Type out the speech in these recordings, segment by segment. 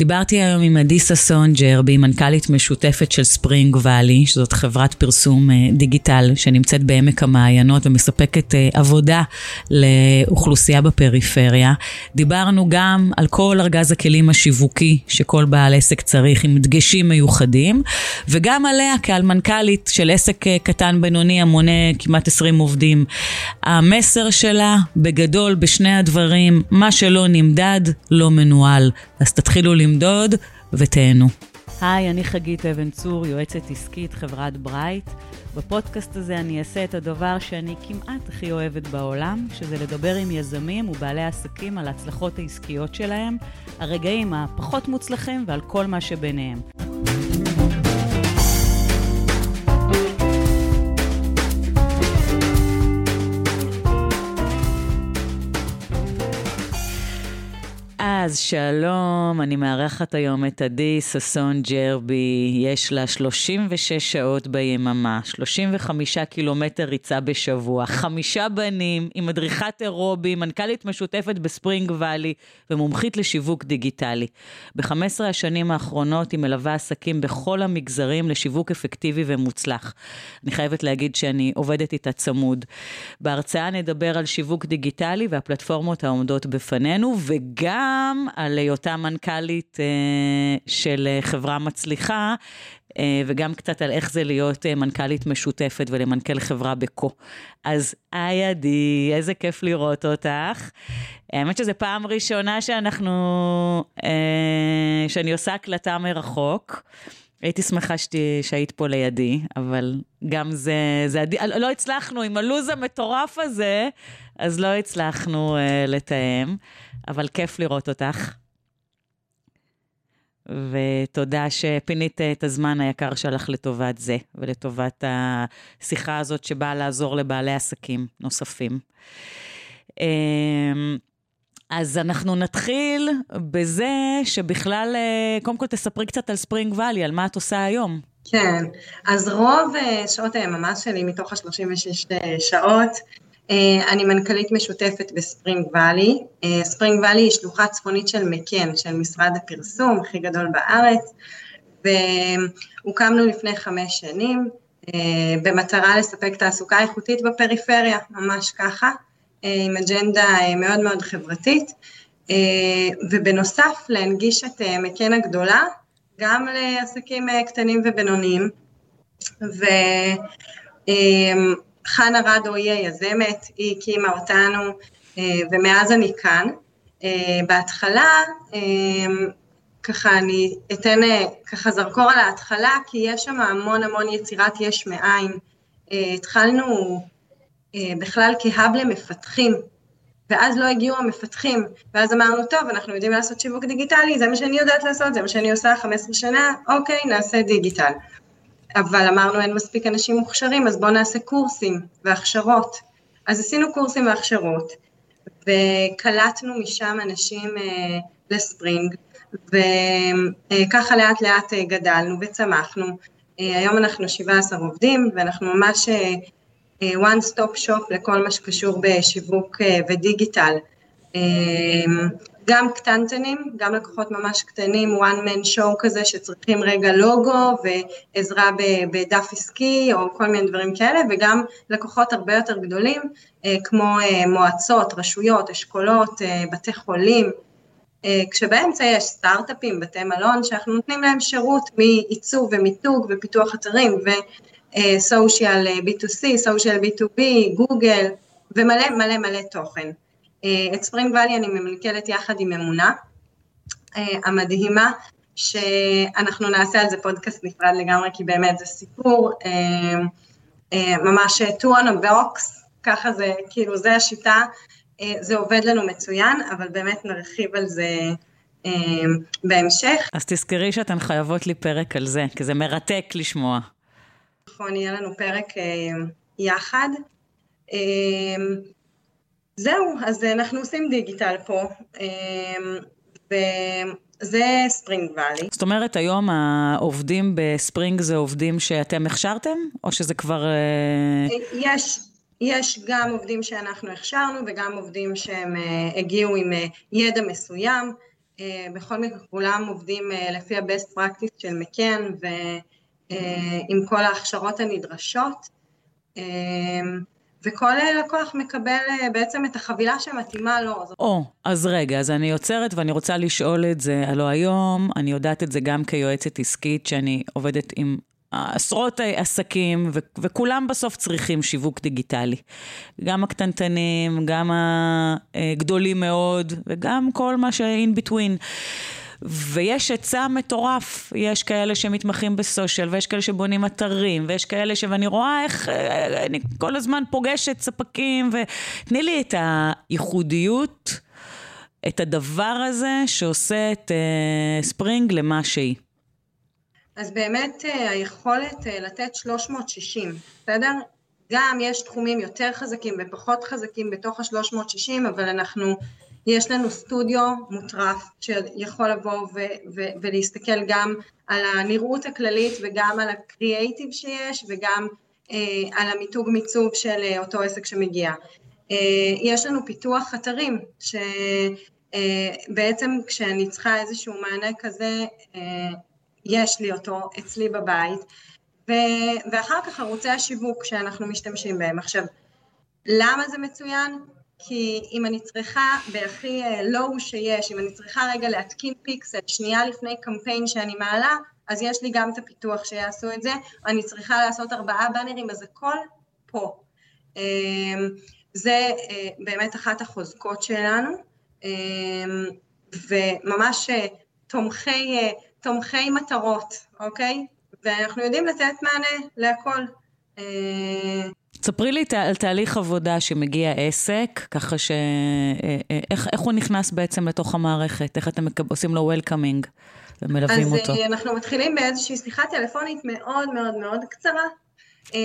דיברתי היום עם עדי ששון ג'רבי, מנכ"לית משותפת של ספרינג ואלי, שזאת חברת פרסום דיגיטל שנמצאת בעמק המעיינות ומספקת עבודה לאוכלוסייה בפריפריה. דיברנו גם על כל ארגז הכלים השיווקי שכל בעל עסק צריך, עם דגשים מיוחדים, וגם עליה כעל מנכ"לית של עסק קטן בינוני המונה כמעט 20 עובדים. המסר שלה, בגדול, בשני הדברים, מה שלא נמדד, לא מנוהל. אז תתחילו למדוד ותהנו. היי, אני חגית אבן צור, יועצת עסקית, חברת ברייט. בפודקאסט הזה אני אעשה את הדבר שאני כמעט הכי אוהבת בעולם, שזה לדבר עם יזמים ובעלי עסקים על ההצלחות העסקיות שלהם, הרגעים הפחות מוצלחים ועל כל מה שביניהם. אז שלום, אני מארחת היום את עדי ששון ג'רבי, יש לה 36 שעות ביממה, 35 קילומטר ריצה בשבוע, חמישה בנים, עם מדריכת אירובי, מנכ"לית משותפת בספרינג ואלי ומומחית לשיווק דיגיטלי. ב-15 השנים האחרונות היא מלווה עסקים בכל המגזרים לשיווק אפקטיבי ומוצלח. אני חייבת להגיד שאני עובדת איתה צמוד. בהרצאה נדבר על שיווק דיגיטלי והפלטפורמות העומדות בפנינו, וגם... גם על היותה מנכ"לית אה, של אה, חברה מצליחה, אה, וגם קצת על איך זה להיות מנכ"לית משותפת ולמנכ"ל חברה בקו. אז היי עדי, איזה כיף לראות אותך. האמת שזו פעם ראשונה שאנחנו, שאני עושה הקלטה מרחוק. הייתי שמחה שתי, שהיית פה לידי, אבל גם זה, זה עדי, לא הצלחנו, עם הלו"ז המטורף הזה, אז לא הצלחנו uh, לתאם. אבל כיף לראות אותך. ותודה שפינית את הזמן היקר שלך לטובת זה, ולטובת השיחה הזאת שבאה לעזור לבעלי עסקים נוספים. אמ, אז אנחנו נתחיל בזה שבכלל, אה, קודם כל תספרי קצת על ספרינג ואלי, על מה את עושה היום. כן, אז רוב אה, שעות היממה שלי, מתוך ה-36 אה, שעות, אה, אני מנכ"לית משותפת בספרינג ואלי. אה, ספרינג ואלי היא שלוחה צפונית של מקן, של משרד הפרסום הכי גדול בארץ, והוקמנו לפני חמש שנים אה, במטרה לספק תעסוקה איכותית בפריפריה, ממש ככה, עם אג'נדה מאוד מאוד חברתית, ובנוסף להנגיש את מקן הגדולה גם לעסקים קטנים ובינוניים. ו... חנה רדו היא היזמת, היא הקימה אותנו, אה, ומאז אני כאן. אה, בהתחלה, אה, ככה אני אתן ככה זרקור על ההתחלה, כי יש שם המון המון יצירת יש מאין. התחלנו בכלל כהאב למפתחים, ואז לא הגיעו המפתחים, ואז אמרנו, טוב, אנחנו יודעים לעשות שיווק דיגיטלי, זה מה שאני יודעת לעשות, זה מה שאני עושה 15 שנה, אוקיי, נעשה דיגיטל. אבל אמרנו אין מספיק אנשים מוכשרים, אז בואו נעשה קורסים והכשרות. אז עשינו קורסים והכשרות, וקלטנו משם אנשים אה, לספרינג, וככה לאט לאט אה, גדלנו וצמחנו. אה, היום אנחנו 17 עובדים, ואנחנו ממש אה, אה, one stop shop לכל מה שקשור בשיווק אה, ודיגיטל. אה, גם קטנטנים, גם לקוחות ממש קטנים, one man show כזה שצריכים רגע לוגו ועזרה בדף עסקי או כל מיני דברים כאלה, וגם לקוחות הרבה יותר גדולים אה, כמו אה, מועצות, רשויות, אשכולות, אה, בתי חולים, כשבאמצע יש סטארט-אפים, בתי מלון, שאנחנו נותנים להם שירות מעיצוב ומיתוג ופיתוח אתרים וסושיאל B2C, סושיאל B2B, גוגל ומלא מלא מלא תוכן. אה, את ספרינג ואלי אני ממנכ"לת יחד עם אמונה אה, המדהימה, שאנחנו נעשה על זה פודקאסט נפרד לגמרי, כי באמת זה סיפור אה, ממש two on a box, ככה זה, כאילו זה השיטה, זה עובד לנו מצוין, אבל באמת נרחיב על זה בהמשך. אז תזכרי שאתן חייבות לי פרק על זה, כי זה מרתק לשמוע. נכון, יהיה לנו פרק יחד. זהו, אז אנחנו עושים דיגיטל פה, אמ, וזה ספרינג ואלי. זאת אומרת, היום העובדים בספרינג זה עובדים שאתם הכשרתם, או שזה כבר... אה, יש, יש גם עובדים שאנחנו הכשרנו וגם עובדים שהם אה, הגיעו עם אה, ידע מסוים. בכל מקרה כולם עובדים לפי ה-best practice של מקן ועם כל ההכשרות הנדרשות. וכל לקוח מקבל בעצם את החבילה שמתאימה לו. או, אז רגע, אז אני עוצרת ואני רוצה לשאול את זה, הלוא היום, אני יודעת את זה גם כיועצת עסקית, שאני עובדת עם עשרות עסקים, ו- וכולם בסוף צריכים שיווק דיגיטלי. גם הקטנטנים, גם הגדולים מאוד, וגם כל מה ש-in between. ויש היצע מטורף, יש כאלה שמתמחים בסושיאל, ויש כאלה שבונים אתרים, ויש כאלה ש... ואני רואה איך אני כל הזמן פוגשת ספקים, ותני לי את הייחודיות, את הדבר הזה שעושה את uh, ספרינג למה שהיא. אז באמת אה, היכולת אה, לתת 360, בסדר? גם יש תחומים יותר חזקים ופחות חזקים בתוך ה-360, אבל אנחנו, יש לנו סטודיו מוטרף שיכול לבוא ו- ו- ולהסתכל גם על הנראות הכללית וגם על הקריאייטיב שיש וגם אה, על המיתוג מיצוב של אה, אותו עסק שמגיע. אה, יש לנו פיתוח אתרים, שבעצם אה, כשאני צריכה איזשהו מענה כזה, אה, יש לי אותו אצלי בבית, ו, ואחר כך ערוצי השיווק שאנחנו משתמשים בהם. עכשיו, למה זה מצוין? כי אם אני צריכה בהכי לואו אה, שיש, אם אני צריכה רגע להתקין פיקסל שנייה לפני קמפיין שאני מעלה, אז יש לי גם את הפיתוח שיעשו את זה, אני צריכה לעשות ארבעה באנרים, אז הכל פה. אמ, זה אה, באמת אחת החוזקות שלנו, אמ, וממש אה, תומכי תומכי מטרות, אוקיי? ואנחנו יודעים לתת מענה להכל. אה, ספרי לי על תהליך עבודה שמגיע עסק, ככה ש... אה, אה, איך, איך הוא נכנס בעצם לתוך המערכת? איך אתם עושים לו welcoming ומלווים אז אותו? אז אנחנו מתחילים באיזושהי שיחה טלפונית מאוד מאוד מאוד קצרה,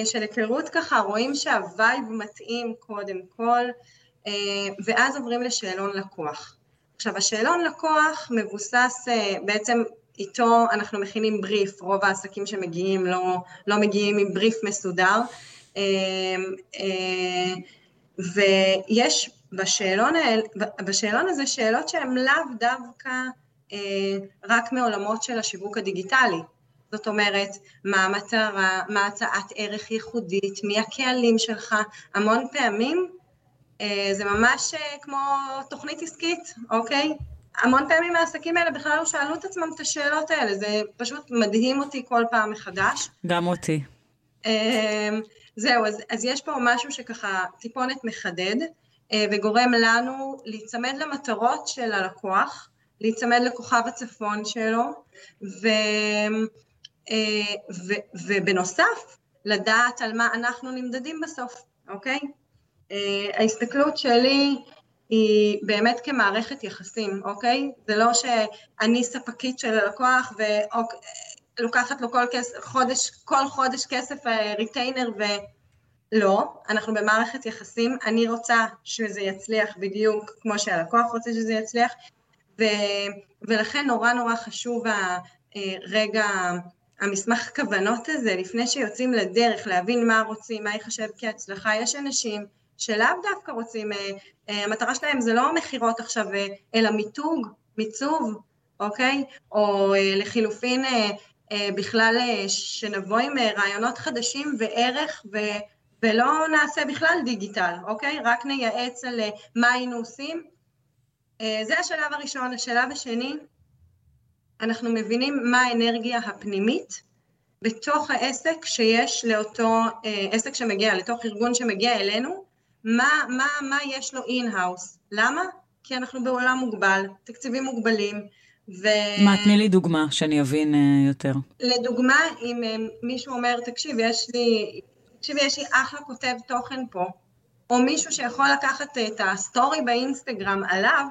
של היכרות ככה, רואים שה vibe מתאים קודם כל, ואז עוברים לשאלון לקוח. עכשיו, השאלון לקוח מבוסס בעצם איתו אנחנו מכינים בריף, רוב העסקים שמגיעים לא, לא מגיעים עם בריף מסודר, אה, ויש בשאלון, בשאלון הזה שאלות שהן לאו דווקא אה, רק מעולמות של השיווק הדיגיטלי, זאת אומרת, מה המטרה, מה הצעת ערך ייחודית, מי הקהלים שלך, המון פעמים אה, זה ממש כמו תוכנית עסקית, אוקיי? המון פעמים העסקים האלה בכלל לא שאלו את עצמם את השאלות האלה, זה פשוט מדהים אותי כל פעם מחדש. גם אותי. זהו, אז, אז יש פה משהו שככה טיפונת מחדד, אה, וגורם לנו להיצמד למטרות של הלקוח, להיצמד לכוכב הצפון שלו, ו, אה, ו, ובנוסף, לדעת על מה אנחנו נמדדים בסוף, אוקיי? אה, ההסתכלות שלי היא באמת כמערכת יחסים, אוקיי? זה לא שאני ספקית של הלקוח ולוקחת לו כל כס, חודש, כל חודש כסף ריטיינר אה, ולא, אנחנו במערכת יחסים, אני רוצה שזה יצליח בדיוק כמו שהלקוח רוצה שזה יצליח, ו, ולכן נורא נורא חשוב הרגע, המסמך כוונות הזה, לפני שיוצאים לדרך, להבין מה רוצים, מה ייחשב כהצלחה, יש אנשים שלאו דווקא רוצים, אה, אה, המטרה שלהם זה לא מכירות עכשיו, אה, אלא מיתוג, מיצוב, אוקיי? או לחילופין בכלל שנבוא עם רעיונות חדשים וערך ו... ולא נעשה בכלל דיגיטל, אוקיי? רק נייעץ על מה היינו עושים. זה השלב הראשון. השלב השני, אנחנו מבינים מה האנרגיה הפנימית בתוך העסק שיש לאותו עסק שמגיע, לתוך ארגון שמגיע אלינו, מה, מה, מה יש לו in-house. למה? כי אנחנו בעולם מוגבל, תקציבים מוגבלים. ו... מה, תני לי דוגמה, שאני אבין אה, יותר. לדוגמה, אם אה, מישהו אומר, תקשיב, יש לי, תקשיב, יש לי אחלה כותב תוכן פה, או מישהו שיכול לקחת את ה story באינסטגרם עליו,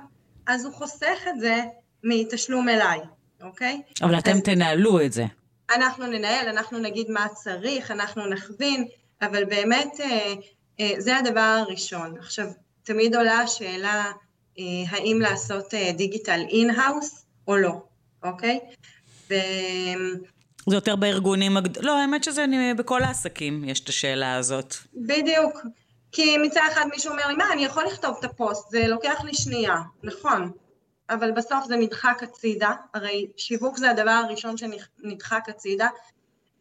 אז הוא חוסך את זה מתשלום אליי, אוקיי? אבל אתם תנהלו את זה. אנחנו ננהל, אנחנו נגיד מה צריך, אנחנו נכווין, אבל באמת אה, אה, זה הדבר הראשון. עכשיו, תמיד עולה השאלה אה, האם לעשות אה, דיגיטל in-house או לא, אוקיי? ו... זה יותר בארגונים הגדולים, לא, האמת שזה אני, בכל העסקים יש את השאלה הזאת. בדיוק. כי מצד אחד מישהו אומר לי, מה, אני יכול לכתוב את הפוסט, זה לוקח לי שנייה, נכון. אבל בסוף זה נדחק הצידה, הרי שיווק זה הדבר הראשון שנדחק הצידה,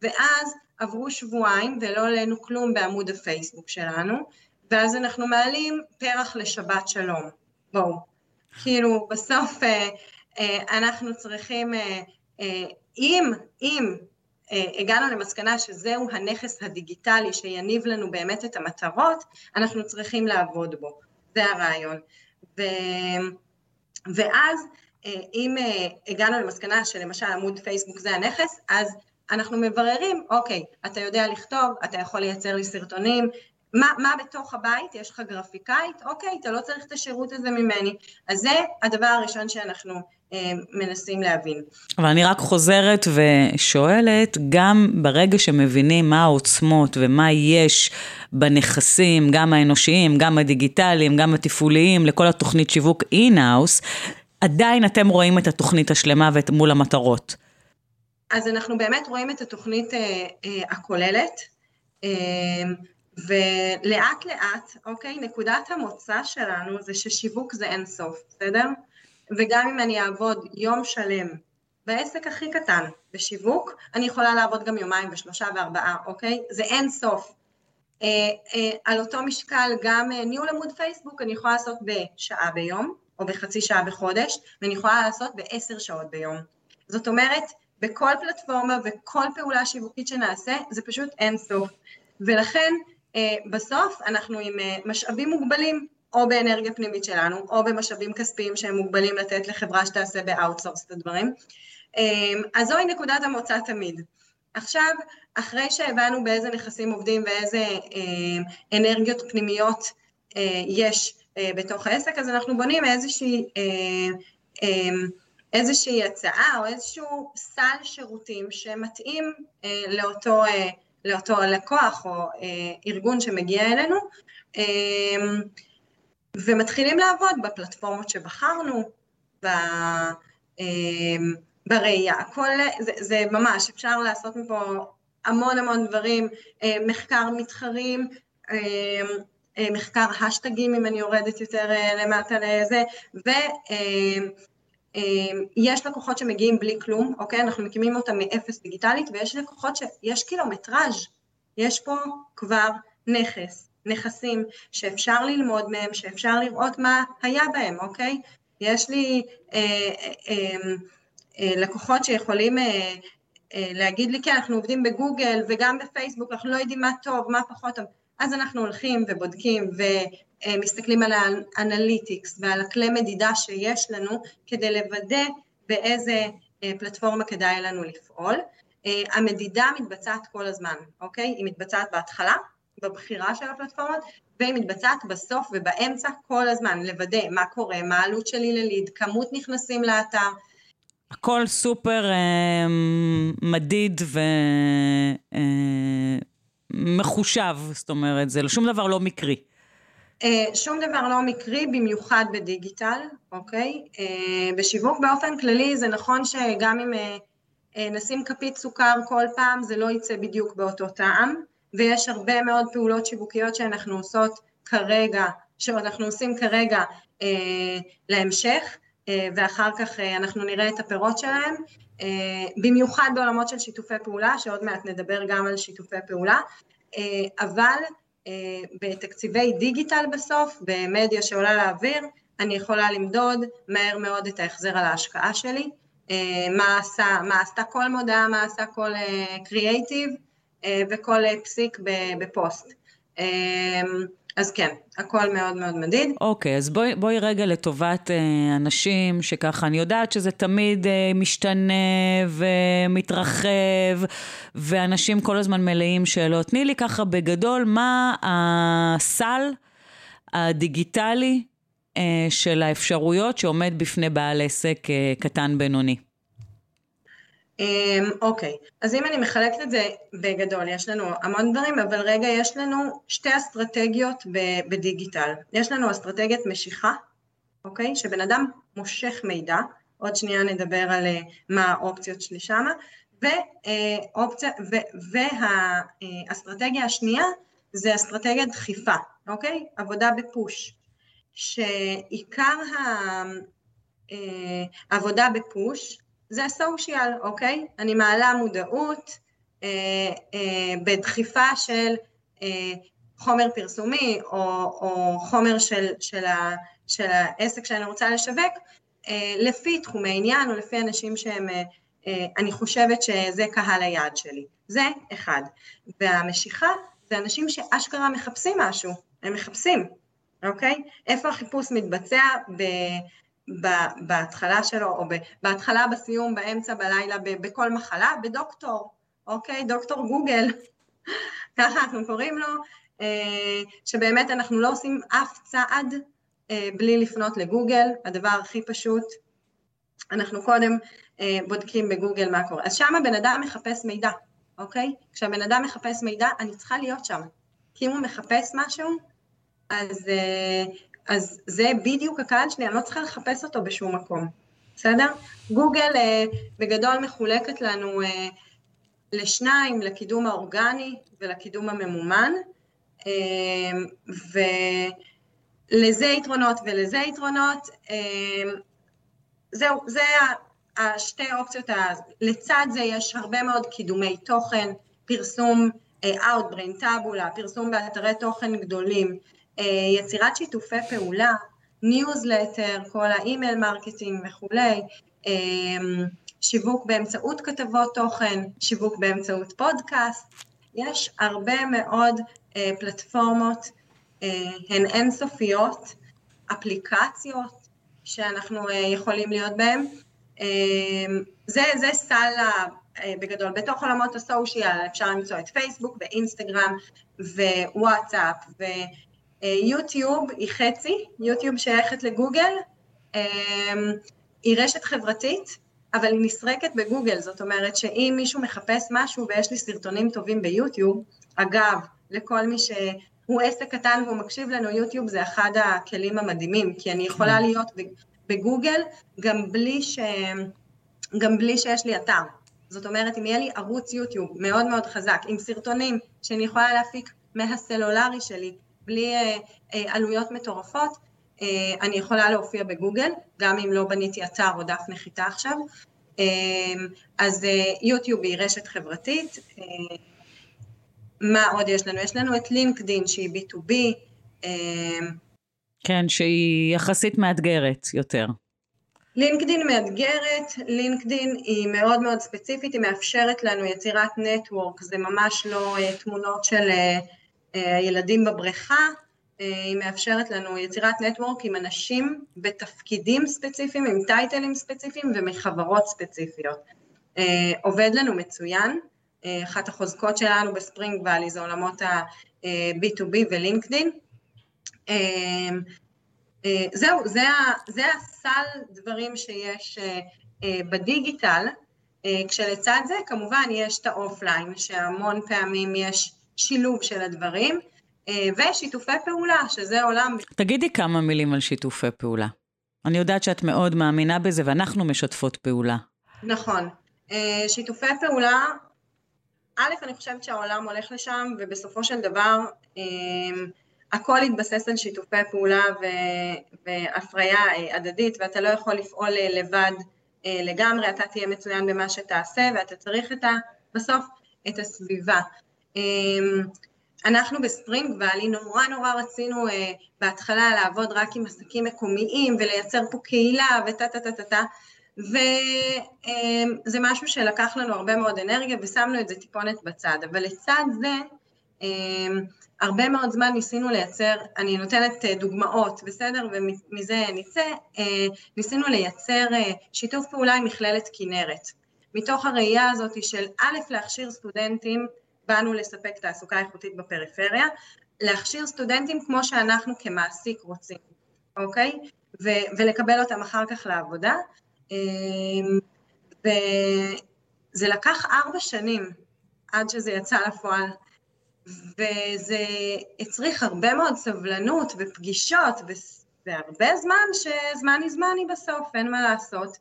ואז עברו שבועיים ולא עלינו כלום בעמוד הפייסבוק שלנו, ואז אנחנו מעלים פרח לשבת שלום. בואו. כאילו, בסוף אה, אנחנו צריכים, אה, אה, אם, אם אה, הגענו למסקנה שזהו הנכס הדיגיטלי שיניב לנו באמת את המטרות, אנחנו צריכים לעבוד בו. זה הרעיון. ו... ואז אה, אם אה, הגענו למסקנה שלמשל עמוד פייסבוק זה הנכס, אז אנחנו מבררים, אוקיי, אתה יודע לכתוב, אתה יכול לייצר לי סרטונים, מה, מה בתוך הבית, יש לך גרפיקאית, אוקיי, אתה לא צריך את השירות הזה ממני. אז זה הדבר הראשון שאנחנו אה, מנסים להבין. אבל אני רק חוזרת ושואלת, גם ברגע שמבינים מה העוצמות ומה יש בנכסים, גם האנושיים, גם הדיגיטליים, גם התפעוליים, לכל התוכנית שיווק in-house, עדיין אתם רואים את התוכנית השלמה ואת מול המטרות. אז אנחנו באמת רואים את התוכנית אה, אה, הכוללת. אה, ולאט לאט, אוקיי, נקודת המוצא שלנו זה ששיווק זה אין סוף, בסדר? וגם אם אני אעבוד יום שלם בעסק הכי קטן בשיווק, אני יכולה לעבוד גם יומיים ושלושה וארבעה, אוקיי? זה אין סוף. אה, אה, על אותו משקל גם אה, ניהול עמוד פייסבוק אני יכולה לעשות בשעה ביום, או בחצי שעה בחודש, ואני יכולה לעשות בעשר שעות ביום. זאת אומרת, בכל פלטפורמה וכל פעולה שיווקית שנעשה, זה פשוט אין סוף. ולכן בסוף אנחנו עם אה, משאבים מוגבלים, או באנרגיה פנימית שלנו, או במשאבים כספיים שהם מוגבלים לתת לחברה שתעשה ב outsource את הדברים. אה, אז זוהי נקודת המוצא תמיד. עכשיו, אחרי שהבנו באיזה נכסים עובדים ואיזה אנרגיות פנימיות יש בתוך העסק, אז אנחנו בונים איזושהי, איזושהי הצעה או איזשהו סל שירותים שמתאים לאותו לאותו לקוח או אה, ארגון שמגיע אלינו, אה, ומתחילים לעבוד בפלטפורמות שבחרנו, ב, אה, בראייה. הכל, זה, זה ממש, אפשר לעשות מפה המון המון דברים, אה, מחקר מתחרים, אה, אה, מחקר השטגים אם אני יורדת יותר למטה לזה, ו... אמ, יש לקוחות שמגיעים בלי כלום, אוקיי? אנחנו מקימים אותם מאפס דיגיטלית, ויש לקוחות שיש קילומטראז', יש פה כבר נכס, נכסים שאפשר ללמוד מהם, שאפשר לראות מה היה בהם, אוקיי? יש לי אה, אה, אה, אה, לקוחות שיכולים אה, אה, להגיד לי, כן, אנחנו עובדים בגוגל וגם בפייסבוק, אנחנו לא יודעים מה טוב, מה פחות טוב. אז אנחנו הולכים ובודקים ומסתכלים על האנליטיקס ועל הכלי מדידה שיש לנו כדי לוודא באיזה אה, פלטפורמה כדאי לנו לפעול. אה, המדידה מתבצעת כל הזמן, אוקיי? היא מתבצעת בהתחלה, בבחירה של הפלטפורמות, והיא מתבצעת בסוף ובאמצע כל הזמן, לוודא מה קורה, מה העלות שלי לליד, כמות נכנסים לאתר. הכל סופר אה, מדיד ו... אה, זאת אומרת, זה שום דבר לא מקרי. Uh, שום דבר לא מקרי, במיוחד בדיגיטל, אוקיי? Uh, בשיווק באופן כללי זה נכון שגם אם uh, נשים כפית סוכר כל פעם, זה לא יצא בדיוק באותו טעם, ויש הרבה מאוד פעולות שיווקיות שאנחנו עושות כרגע, שאנחנו עושים כרגע להמשך, ואחר כך אנחנו נראה את הפירות שלהם. במיוחד בעולמות של שיתופי פעולה, שעוד מעט נדבר גם על שיתופי פעולה, אבל בתקציבי דיגיטל בסוף, במדיה שעולה לאוויר, אני יכולה למדוד מהר מאוד את ההחזר על ההשקעה שלי, uh, מה, עשה, מה עשתה כל מודעה, מה עשה כל קריאייטיב uh, uh, וכל פסיק בפוסט. אז כן, הכל מאוד מאוד מדיד. אוקיי, okay, אז בואי, בואי רגע לטובת אה, אנשים שככה, אני יודעת שזה תמיד אה, משתנה ומתרחב, ואנשים כל הזמן מלאים שאלות. תני לי ככה בגדול, מה הסל הדיגיטלי אה, של האפשרויות שעומד בפני בעל עסק אה, קטן בינוני? אמ, אוקיי, אז אם אני מחלקת את זה בגדול, יש לנו המון דברים, אבל רגע, יש לנו שתי אסטרטגיות בדיגיטל. יש לנו אסטרטגיית משיכה, אוקיי? שבן אדם מושך מידע, עוד שנייה נדבר על אה, מה האופציות שלי שמה, ואופציה, והאסטרטגיה השנייה זה אסטרטגיית דחיפה, אוקיי? עבודה בפוש, שעיקר עבודה בפוש, זה הסושיאל, אוקיי? אני מעלה מודעות בדחיפה של חומר פרסומי או, או חומר של, של, ה, של העסק שאני רוצה לשווק, לפי תחומי עניין או לפי אנשים שהם, אני חושבת שזה קהל היעד שלי. זה אחד. והמשיכה זה אנשים שאשכרה מחפשים משהו, הם מחפשים, אוקיי? איפה החיפוש מתבצע ב, בהתחלה שלו, או בהתחלה, בסיום, באמצע, בלילה, בכל מחלה, בדוקטור, אוקיי? דוקטור גוגל, ככה אנחנו קוראים לו, אה, שבאמת אנחנו לא עושים אף צעד אה, בלי לפנות לגוגל, הדבר הכי פשוט, אנחנו קודם אה, בודקים בגוגל מה קורה. אז שם הבן אדם מחפש מידע, אוקיי? כשהבן אדם מחפש מידע, אני צריכה להיות שם. כי אם הוא מחפש משהו, אז, אז זה בדיוק הקהל שלי, אני לא צריכה לחפש אותו בשום מקום, בסדר? גוגל אה, בגדול מחולקת לנו לשניים, לקידום האורגני ולקידום הממומן, ולזה יתרונות ולזה יתרונות. זהו, זה השתי אופציות, לצד זה יש הרבה מאוד קידומי תוכן, פרסום אה, Outbrain, טאבולה, פרסום באתרי תוכן גדולים, אה, יצירת שיתופי פעולה, ניוזלטר, כל ה email marketing וכולי, אה, שיווק באמצעות כתבות תוכן, שיווק באמצעות פודקאסט, יש הרבה מאוד פלטפורמות, הן אינסופיות, אפליקציות שאנחנו יכולים להיות בהן, זה, זה סל אה, בגדול. בתוך עולמות ה social אפשר למצוא את פייסבוק ואינסטגרם ווואטסאפ ויוטיוב היא חצי, יוטיוב שייכת לגוגל, אמ, היא רשת חברתית, אבל היא נסרקת בגוגל, זאת אומרת שאם מישהו מחפש משהו ויש לי סרטונים טובים ביוטיוב, אגב, לכל מי שהוא עסק קטן והוא מקשיב לנו, יוטיוב זה אחד הכלים המדהימים, כי אני יכולה כן. להיות בגוגל, גם בלי, ש... גם בלי שיש לי אתר. זאת אומרת, אם יהיה לי ערוץ יוטיוב מאוד מאוד חזק, עם סרטונים שאני יכולה להפיק מהסלולרי שלי, בלי אה, אה, עלויות מטורפות, אה, אני יכולה להופיע בגוגל, גם אם לא בניתי אתר או דף נחיתה עכשיו. אז יוטיוב היא רשת חברתית. מה עוד יש לנו? יש לנו את לינקדין שהיא B2B. אה, כן, שהיא יחסית מאתגרת יותר. לינקדין מאתגרת, לינקדין היא מאוד מאוד ספציפית, היא מאפשרת לנו יצירת נטוורק, זה ממש לא תמונות של ילדים בבריכה, uh, היא מאפשרת לנו יצירת נטוורק עם אנשים בתפקידים ספציפיים, עם טייטלים ספציפיים ומחברות ספציפיות. Uh, עובד לנו מצוין, אחת החוזקות שלנו בספרינג ואלי זה עולמות ה-B2B ולינקדין. אה, זהו, זה, זה הסל דברים שיש אה, אה, בדיגיטל, כשלצד זה כמובן יש את האופליין, שהמון פעמים יש שילוב של הדברים, ושיתופי פעולה, שזה עולם... תגידי כמה מילים על שיתופי פעולה. אני יודעת שאת מאוד מאמינה בזה, ואנחנו משתפות פעולה. נכון. שיתופי פעולה, א', אני חושבת שהעולם הולך לשם, ובסופו של דבר, הכל יתבסס על שיתופי פעולה והפריה אה, הדדית, ואתה לא יכול לפעול אה, לבד אה, לגמרי, אתה תהיה מצוין במה שתעשה, ואתה צריך את ה, בסוף את הסביבה. אמ, אנחנו בספרינג ואלי נורא נורא רצינו בהתחלה לעבוד רק עם עסקים מקומיים ולייצר פה קהילה וטה טה טה טה טה וזה משהו שלקח לנו הרבה מאוד אנרגיה ושמנו את זה טיפונת בצד, אבל לצד זה אמ, הרבה מאוד זמן ניסינו לייצר, אני נותנת אה, דוגמאות, בסדר? ומזה נצא, אה, ניסינו לייצר אה, שיתוף פעולה עם מכללת כנרת. מתוך הראייה הזאת של א', להכשיר סטודנטים, באנו לספק תעסוקה איכותית בפריפריה, להכשיר סטודנטים כמו שאנחנו כמעסיק רוצים, אוקיי? ו- ולקבל אותם אחר כך לעבודה. וזה לקח ארבע שנים עד שזה יצא לפועל. וזה הצריך הרבה מאוד סבלנות ופגישות, והרבה זמן, שזמן היא זמן היא בסוף, אין מה לעשות.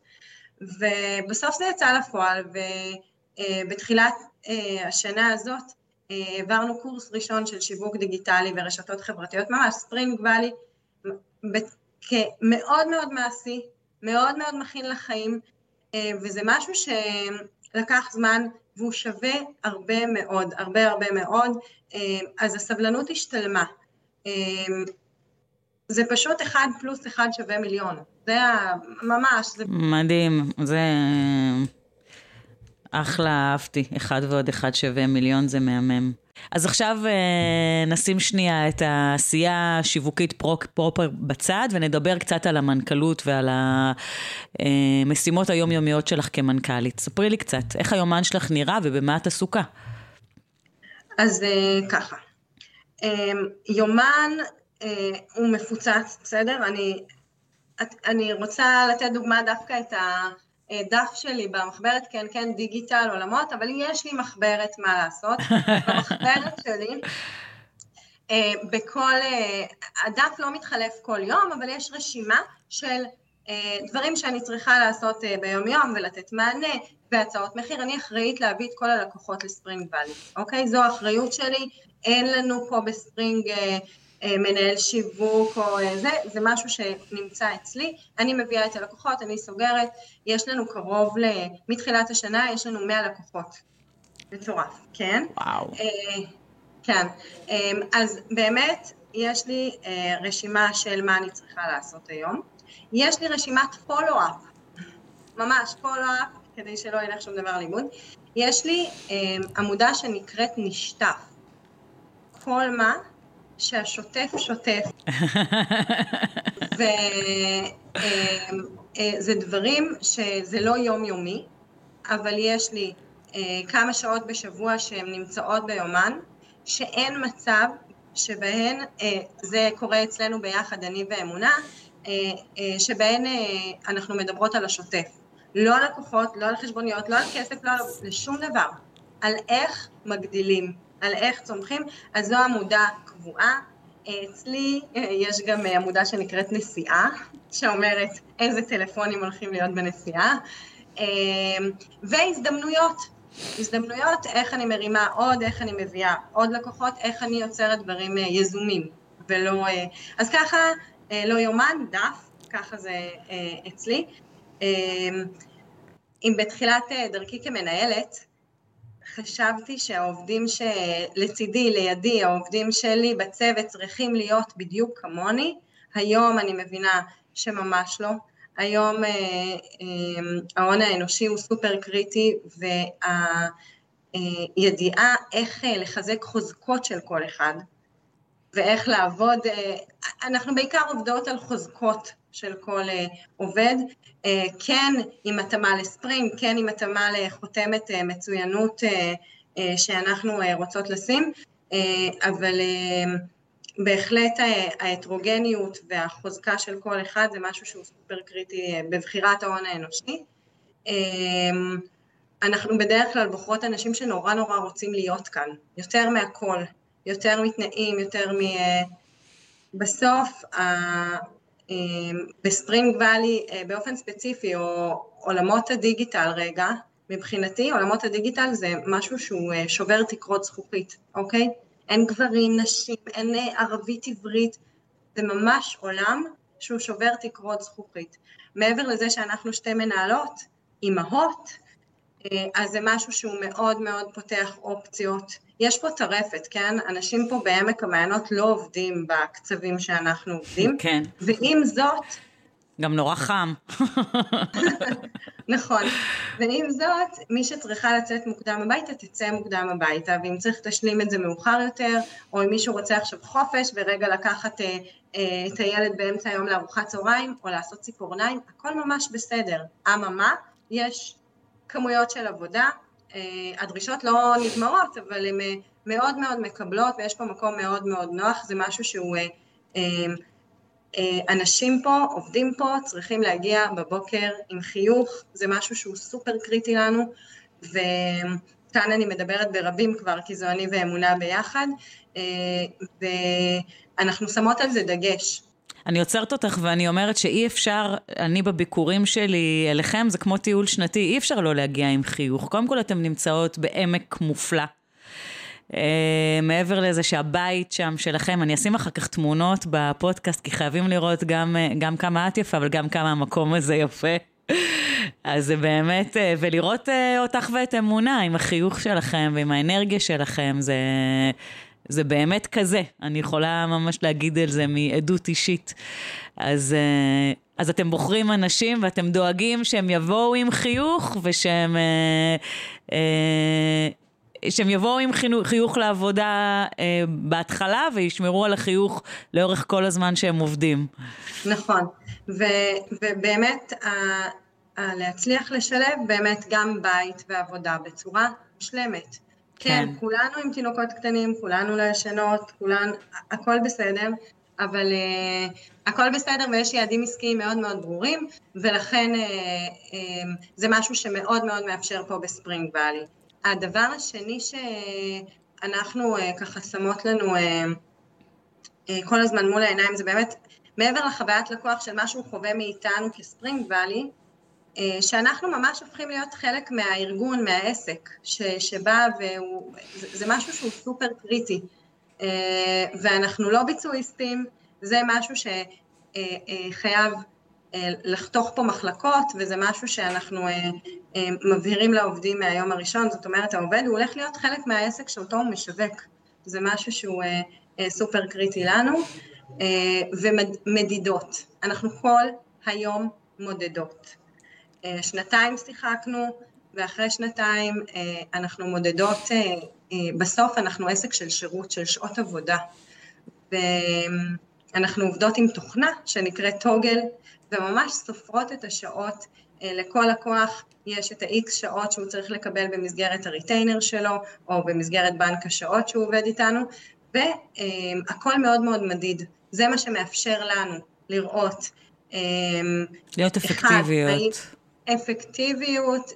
ובסוף זה יצא לפועל, ובתחילת אה, השנה הזאת אה, העברנו קורס ראשון של שיווק דיגיטלי ורשתות חברתיות, ממש ספרינג ואלי, כמאוד מאוד מעשי, מאוד מאוד מכין לחיים, אה, וזה משהו שלקח זמן והוא שווה הרבה מאוד, הרבה הרבה מאוד, אה, אז הסבלנות השתלמה. זה פשוט אחד פלוס אחד שווה מיליון, זה ממש. זה... מדהים, זה אחלה, אהבתי, אחד ועוד אחד שווה מיליון, זה מהמם. אז עכשיו אה, נשים שנייה את העשייה השיווקית פרופר בצד ונדבר קצת על המנכ"לות ועל המשימות היומיומיות שלך כמנכ"לית. ספרי לי קצת, איך היומן שלך נראה ובמה את עסוקה? אז אה, ככה, אה, יומן הוא מפוצץ, בסדר? אני, אני רוצה לתת דוגמה דווקא את ה... דף שלי במחברת, כן, כן, דיגיטל, עולמות, אבל יש לי מחברת מה לעשות. במחברת שלי, אה, בכל, אה, הדף לא מתחלף כל יום, אבל יש רשימה של אה, דברים שאני צריכה לעשות ביום יום ולתת מענה והצעות מחיר. אני אחראית להביא את כל הלקוחות לספרינג ואלי, אוקיי? זו האחריות שלי, אין לנו פה בספרינג מנהל שיווק או אה, זה, זה משהו שנמצא אצלי, אני מביאה את הלקוחות, אני סוגרת, יש לנו קרוב ל... מתחילת השנה יש לנו 100 לקוחות, מטורף, כן? וואו. אה, כן, אז באמת יש לי רשימה של מה אני צריכה לעשות היום, יש לי רשימת פולו-אפ, ממש פולו-אפ, כדי שלא ילך שום דבר לאיבוד, יש לי עמודה שנקראת נשטף, כל מה שהשוטף שוטף. וזה אה, דברים שזה לא יומיומי, אבל יש לי אה, כמה שעות בשבוע שהן נמצאות ביומן, שאין מצב שבהן, אה, זה קורה אצלנו ביחד, אני ואמונה, שבהן אנחנו מדברות על השוטף. לא על לקוחות, לא על חשבוניות, לא על כסף, לא על שום דבר. על איך מגדילים, על איך צומחים, אז זו עמודה קבועה. אצלי אה, יש גם אה, עמודה שנקראת נסיעה, שאומרת איזה טלפונים הולכים להיות בנסיעה, אה, והזדמנויות, הזדמנויות, איך אני מרימה עוד, איך אני מביאה עוד לקוחות, איך אני יוצרת דברים יזומים, ולא... אז ככה, לא יומן, דף, ככה זה אצלי. אם בתחילת דרכי כמנהלת, חשבתי שהעובדים שלצידי, לידי, העובדים שלי בצוות צריכים להיות בדיוק כמוני, היום אני מבינה שממש לא. היום אה, אה, האנושי הוא סופר קריטי והידיעה איך אה, לחזק חוזקות של כל אחד ואיך לעבוד, אנחנו בעיקר עובדות על חוזקות של כל עובד, כן עם התאמה לספרינג, כן עם התאמה לחותמת מצוינות שאנחנו רוצות לשים, אבל בהחלט ההטרוגניות והחוזקה של כל אחד זה משהו שהוא סופר קריטי בבחירת ההון האנושי. אנחנו בדרך כלל בוחרות אנשים שנורא נורא רוצים להיות כאן, יותר מהכל, יותר מתנאים, יותר מ... בסוף, בספרינג ואלי באופן ספציפי, או עולמות הדיגיטל רגע, מבחינתי עולמות הדיגיטל זה משהו שהוא שובר תקרות זכוכית, אוקיי? אין גברים, נשים, אין ערבית עברית, זה ממש עולם שהוא שובר תקרות זכוכית. מעבר לזה שאנחנו שתי מנהלות, אימהות, אה, אז זה משהו שהוא מאוד מאוד פותח אופציות. יש פה טרפת, כן? אנשים פה בעמק המעיינות לא עובדים בקצבים שאנחנו עובדים. כן. ועם זאת... גם נורא חם. נכון. ועם זאת, מי שצריכה לצאת מוקדם הביתה, תצא מוקדם הביתה, ואם צריך תשלים את זה מאוחר יותר, או אם מישהו רוצה עכשיו חופש ורגע לקחת אה, אה, את הילד באמצע היום לארוחת צהריים, או לעשות ציפורניים, הכל ממש בסדר. אממה, יש כמויות של עבודה, אה, הדרישות לא נגמרות, אבל הן אה, מאוד מאוד מקבלות ויש פה מקום מאוד מאוד נוח, זה משהו שהוא, אה, אנשים פה, עובדים פה, צריכים להגיע בבוקר עם חיוך, זה משהו שהוא סופר קריטי לנו, וכאן אני מדברת ברבים כבר, כי זו אני ואמונה ביחד, ואנחנו שמות על זה דגש. אני עוצרת אותך ואני אומרת שאי אפשר, אני בביקורים שלי אליכם, זה כמו טיול שנתי, אי אפשר לא להגיע עם חיוך. קודם כל אתן נמצאות בעמק מופלא. מעבר לזה שהבית שם שלכם, אני אשים אחר כך תמונות בפודקאסט, כי חייבים לראות גם, גם כמה את יפה, אבל גם כמה המקום הזה יפה. אז זה באמת, ולראות אותך ואת אמונה עם החיוך שלכם ועם האנרגיה שלכם, זה, זה באמת כזה, אני יכולה ממש להגיד על זה מעדות אישית. אז, אה, אז אתם בוחרים אנשים ואתם דואגים שהם יבואו עם חיוך ושהם... אה, אה, שהם יבואו עם חיוך, לעבודה בהתחלה וישמרו על החיוך לאורך כל הזמן שהם עובדים. נכון, ו, ובאמת להצליח לשלב באמת גם בית ועבודה בצורה שלמת. כן, כן, כולנו עם תינוקות קטנים, כולנו לא ישנות, כולן, הכל בסדר, אבל uh, הכל בסדר ויש יעדים עסקיים מאוד מאוד ברורים, ולכן uh, uh, זה משהו שמאוד מאוד מאפשר פה בספרינג ואלי. הדבר השני שאנחנו uh, ככה שמות לנו uh, uh, כל הזמן מול העיניים זה באמת מעבר לחוויית לקוח של מה שהוא חווה מאיתנו כספרינג ואלי, שאנחנו ממש הופכים להיות חלק מהארגון, מהעסק, ש, שבא והוא, זה, זה משהו שהוא סופר קריטי, אה, ואנחנו לא ביצועיסטים, זה משהו שחייב אה, לחתוך פה מחלקות, וזה משהו שאנחנו מבהירים לעובדים מהיום הראשון, זאת אומרת העובד הוא הולך להיות חלק מהעסק שאותו הוא משווק, זה משהו שהוא סופר קריטי לנו, ומדידות, אנחנו כל היום מודדות. אה, שנתיים שיחקנו, ואחרי שנתיים אה, אנחנו מודדות, אה, בסוף אנחנו עסק של שירות, של שעות עבודה. ואנחנו עובדות עם תוכנה שנקראת טוגל, וממש סופרות את השעות. לכל לקוח יש את ה-X שעות שהוא צריך לקבל במסגרת הריטיינר שלו, או במסגרת בנק השעות שהוא עובד איתנו, והכל מאוד מאוד מדיד. זה מה שמאפשר לנו לראות. להיות אפקטיביות. אחד, אפקטיביות,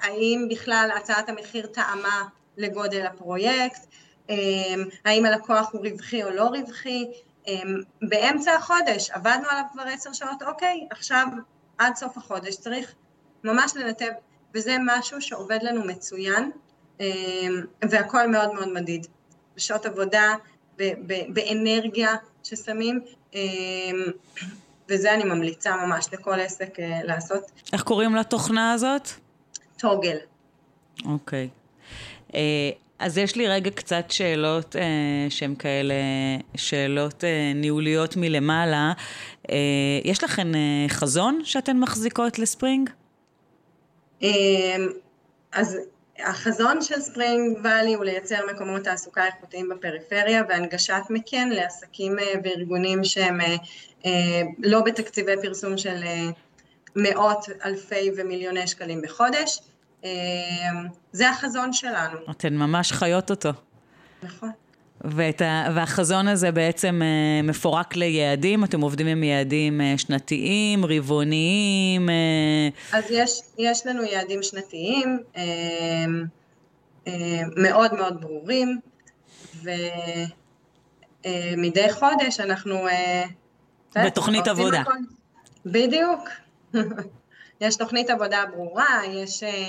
האם בכלל הצעת המחיר טעמה לגודל הפרויקט, אמ, האם הלקוח הוא רווחי או לא רווחי, אמ, באמצע החודש עבדנו עליו כבר עשר שעות, אוקיי, עכשיו עד סוף החודש צריך ממש לנתב, וזה משהו שעובד לנו מצוין, אמ, והכל מאוד מאוד מדיד. בשעות עבודה, באנרגיה ששמים, וזה אני ממליצה ממש לכל עסק uh, לעשות. איך קוראים לתוכנה הזאת? טוגל. אוקיי. Okay. אה, uh, אז יש לי רגע קצת שאלות uh, שהן כאלה, שאלות uh, ניהוליות מלמעלה. Uh, יש לכן uh, חזון שאתן מחזיקות לספרינג? Uh, אז החזון של ספרינג ואלי הוא לייצר מקומות תעסוקה איכותיים בפריפריה והנגשת מכן לעסקים אה, וארגונים שהם אה, אה, לא בתקציבי פרסום של מאות אלפי ומיליוני שקלים בחודש. זה החזון שלנו. אתן ממש חיות אותו. נכון. ה, והחזון הזה בעצם אה, מפורק ליעדים, אתם עובדים עם יעדים אה, שנתיים, רבעוניים? אה... אז יש, יש לנו יעדים שנתיים אה, אה, מאוד מאוד ברורים, ומדי אה, חודש אנחנו... אה, בתוכנית עבודה. הכל, בדיוק. יש תוכנית עבודה ברורה, יש... אה,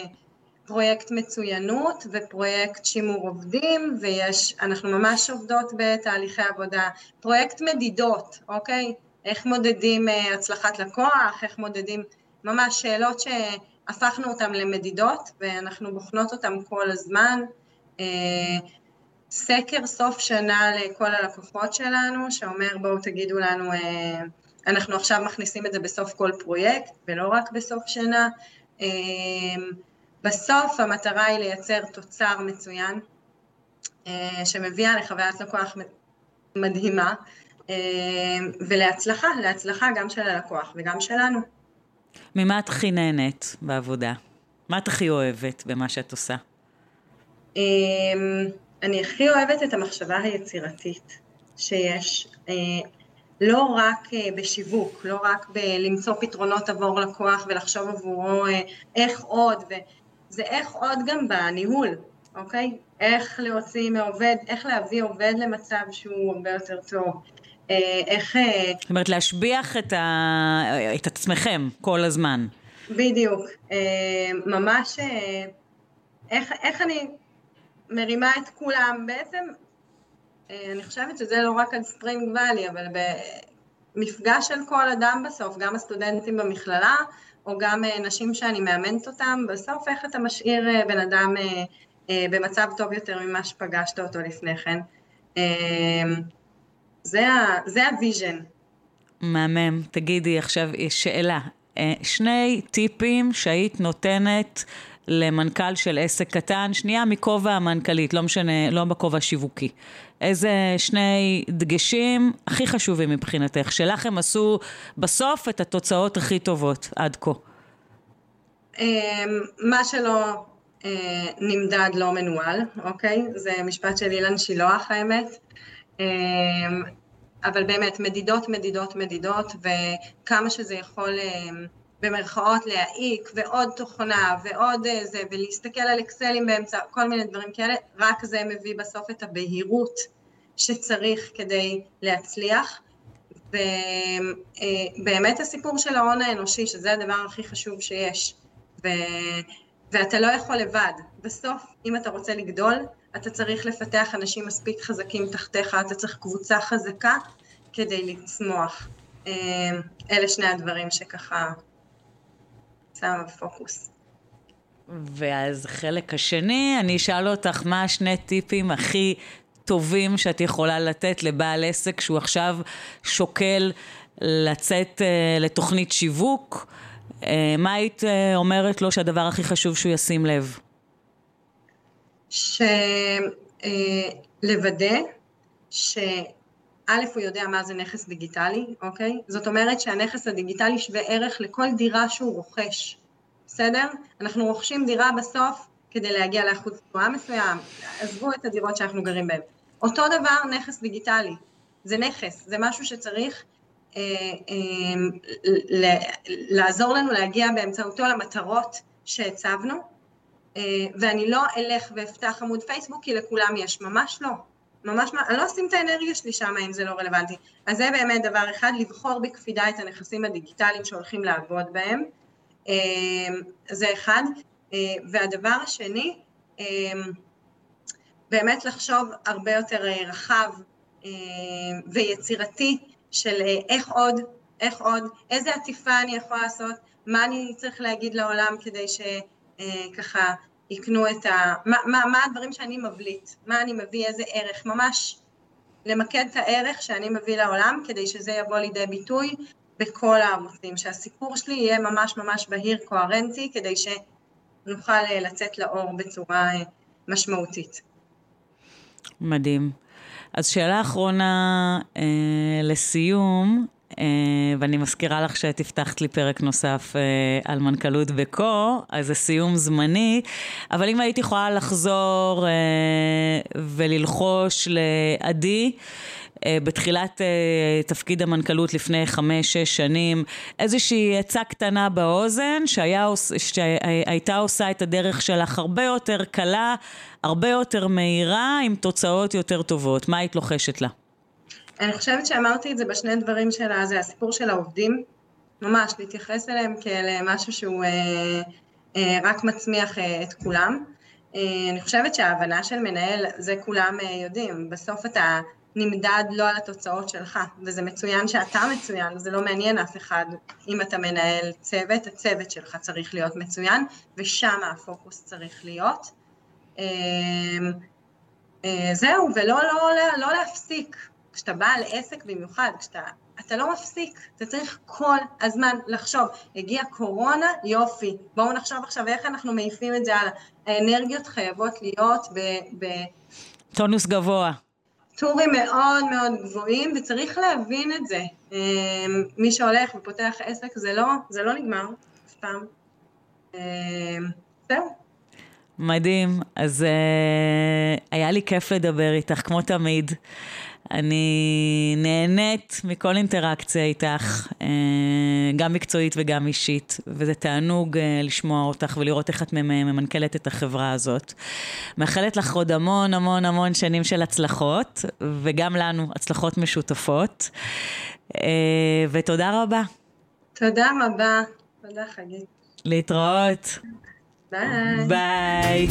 פרויקט מצוינות ופרויקט שימור עובדים ויש, אנחנו ממש עובדות בתהליכי עבודה, פרויקט מדידות, אוקיי? איך מודדים אה, הצלחת לקוח, איך מודדים, ממש שאלות שהפכנו אותן למדידות ואנחנו בוחנות אותן כל הזמן. אה, סקר סוף שנה לכל הלקוחות שלנו, שאומר בואו תגידו לנו, אה, אנחנו עכשיו מכניסים את זה בסוף כל פרויקט ולא רק בסוף שנה. בסוף המטרה היא לייצר תוצר מצוין, אה, שמביאה לחוויית לקוח מדהימה, אה, ולהצלחה, להצלחה גם של הלקוח וגם שלנו. ממה את הכי נהנית בעבודה? מה את הכי אוהבת במה שאת עושה? אה, אני הכי אוהבת את המחשבה היצירתית שיש. לא רק בשיווק, לא רק בלמצוא פתרונות עבור לקוח ולחשוב עבורו איך עוד, זה איך עוד גם בניהול, אוקיי? איך להוציא מעובד, איך להביא עובד למצב שהוא הרבה יותר טוב. אה, איך... אה, זאת אומרת, להשביח את, ה... את עצמכם כל הזמן. בדיוק. אה, ממש, איך, איך אני מרימה את כולם, בעצם אני חושבת שזה לא רק על ספרינג ואלי, אבל במפגש של כל אדם בסוף, גם הסטודנטים במכללה, או גם נשים שאני מאמנת אותם, בסוף איך אתה משאיר בן אדם במצב טוב יותר ממה שפגשת אותו לפני כן. זה ה vision. מהמם. תגידי עכשיו שאלה. שני טיפים שהיית נותנת למנכ"ל של עסק קטן, שנייה מכובע המנכ"לית, לא משנה, לא בכובע השיווקי. איזה שני דגשים הכי חשובים מבחינתך, שלך הם עשו בסוף את התוצאות הכי טובות עד כה? מה שלא נמדד לא מנוהל, אוקיי? זה משפט של אילן שילוח האמת. אבל באמת מדידות, מדידות, מדידות, וכמה שזה יכול במרכאות להעיק, ועוד תוכנה, ועוד זה, ולהסתכל על אקסלים באמצע, כל מיני דברים כאלה, רק זה מביא בסוף את הבהירות שצריך כדי להצליח. ובאמת הסיפור של ההון האנושי, שזה הדבר הכי חשוב שיש, ו... ואתה לא יכול לבד. בסוף, אם אתה רוצה לגדול, אתה צריך לפתח אנשים מספיק חזקים תחתיך, אתה צריך קבוצה חזקה כדי לצמוח. אלה שני הדברים שככה שמה בפוקוס. ואז חלק השני, אני אשאל אותך מה השני טיפים הכי טובים שאת יכולה לתת לבעל עסק שהוא עכשיו שוקל לצאת לתוכנית שיווק, מה היית אומרת לו שהדבר הכי חשוב שהוא ישים לב? שלוודא שא' הוא יודע מה זה נכס דיגיטלי, אוקיי? זאת אומרת שהנכס הדיגיטלי שווה ערך לכל דירה שהוא רוכש, בסדר? אנחנו רוכשים דירה בסוף כדי להגיע לאחוז תנועה מסוים, עזבו את הדירות שאנחנו גרים בהן. אותו דבר נכס דיגיטלי, זה נכס, זה משהו שצריך אה, אה, לעזור לנו להגיע באמצעותו למטרות שהצבנו, אה, ואני לא אלך ואפתח עמוד פייסבוק כי לכולם יש, ממש לא. ממש, אני לא אשים את האנרגיה שלי שם אם זה לא רלוונטי. אז זה באמת דבר אחד, לבחור בקפידה את הנכסים הדיגיטליים שהולכים לעבוד בהם, זה אחד. והדבר השני, באמת לחשוב הרבה יותר רחב ויצירתי של איך עוד, איך עוד, איזה עטיפה אני יכולה לעשות, מה אני צריך להגיד לעולם כדי שככה יקנו את ה... מה, מה, מה הדברים שאני מבליט, מה אני מביא, איזה ערך, ממש למקד את הערך שאני מביא לעולם כדי שזה יבוא לידי ביטוי בכל הערוצים, שהסיפור שלי יהיה ממש ממש בהיר, קוהרנטי, כדי שנוכל לצאת לאור בצורה משמעותית. מדהים. אז שאלה אחרונה אה, לסיום, אה, ואני מזכירה לך שאת הבטחת לי פרק נוסף אה, על מנכ"לות בקו, אז זה סיום זמני, אבל אם הייתי יכולה לחזור אה, וללחוש לעדי, בתחילת תפקיד המנכ"לות לפני חמש-שש שנים, איזושהי עצה קטנה באוזן שהיה, שהייתה עושה את הדרך שלך הרבה יותר קלה, הרבה יותר מהירה, עם תוצאות יותר טובות. מה היית לוחשת לה? אני חושבת שאמרתי את זה בשני דברים שלה, זה הסיפור של העובדים, ממש להתייחס אליהם כאל משהו שהוא אה, אה, רק מצמיח אה, את כולם. אה, אני חושבת שההבנה של מנהל, זה כולם אה, יודעים, בסוף אתה נמדד לא על התוצאות שלך, וזה מצוין שאתה מצוין, זה לא מעניין אף אחד אם אתה מנהל צוות, הצוות שלך צריך להיות מצוין, ושם הפוקוס צריך להיות. אה, אה, זהו, ולא לא, לא, לא להפסיק, כשאתה בעל עסק במיוחד, כשאתה אתה לא מפסיק, אתה צריך כל הזמן לחשוב, הגיעה קורונה, יופי, בואו נחשוב עכשיו איך אנחנו מעיפים את זה הלאה. האנרגיות חייבות להיות ב... ב... טונוס גבוה. טורים מאוד מאוד גבוהים, וצריך להבין את זה. מי שהולך ופותח עסק, זה לא, זה לא נגמר, אף פעם. זהו. מדהים, אז uh, היה לי כיף לדבר איתך, כמו תמיד. אני נהנית מכל אינטראקציה איתך, uh, גם מקצועית וגם אישית, וזה תענוג uh, לשמוע אותך ולראות איך את ממנכלת את החברה הזאת. מאחלת לך עוד המון המון המון שנים של הצלחות, וגם לנו הצלחות משותפות, uh, ותודה רבה. תודה רבה, תודה חגית. להתראות. ביי. ביי.